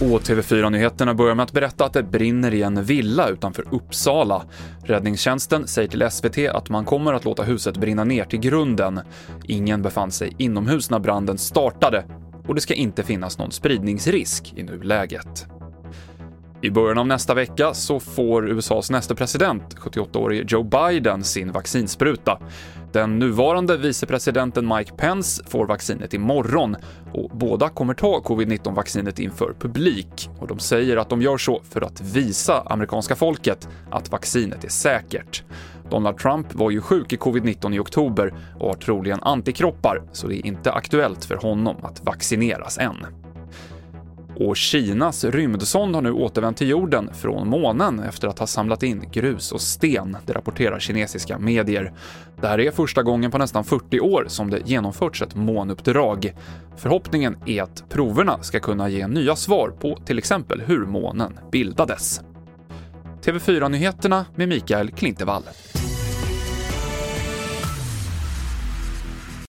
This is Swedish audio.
Och TV4-nyheterna börjar med att berätta att det brinner i en villa utanför Uppsala. Räddningstjänsten säger till SVT att man kommer att låta huset brinna ner till grunden. Ingen befann sig inomhus när branden startade och det ska inte finnas någon spridningsrisk i nuläget. I början av nästa vecka så får USAs nästa president, 78-årige Joe Biden, sin vaccinspruta. Den nuvarande vicepresidenten Mike Pence får vaccinet imorgon och båda kommer ta covid-19-vaccinet inför publik. Och de säger att de gör så för att visa amerikanska folket att vaccinet är säkert. Donald Trump var ju sjuk i covid-19 i oktober och har troligen antikroppar, så det är inte aktuellt för honom att vaccineras än. Och Kinas rymdsond har nu återvänt till jorden från månen efter att ha samlat in grus och sten, det rapporterar kinesiska medier. Det här är första gången på nästan 40 år som det genomförts ett månuppdrag. Förhoppningen är att proverna ska kunna ge nya svar på till exempel hur månen bildades. TV4-nyheterna med Mikael Klintevall.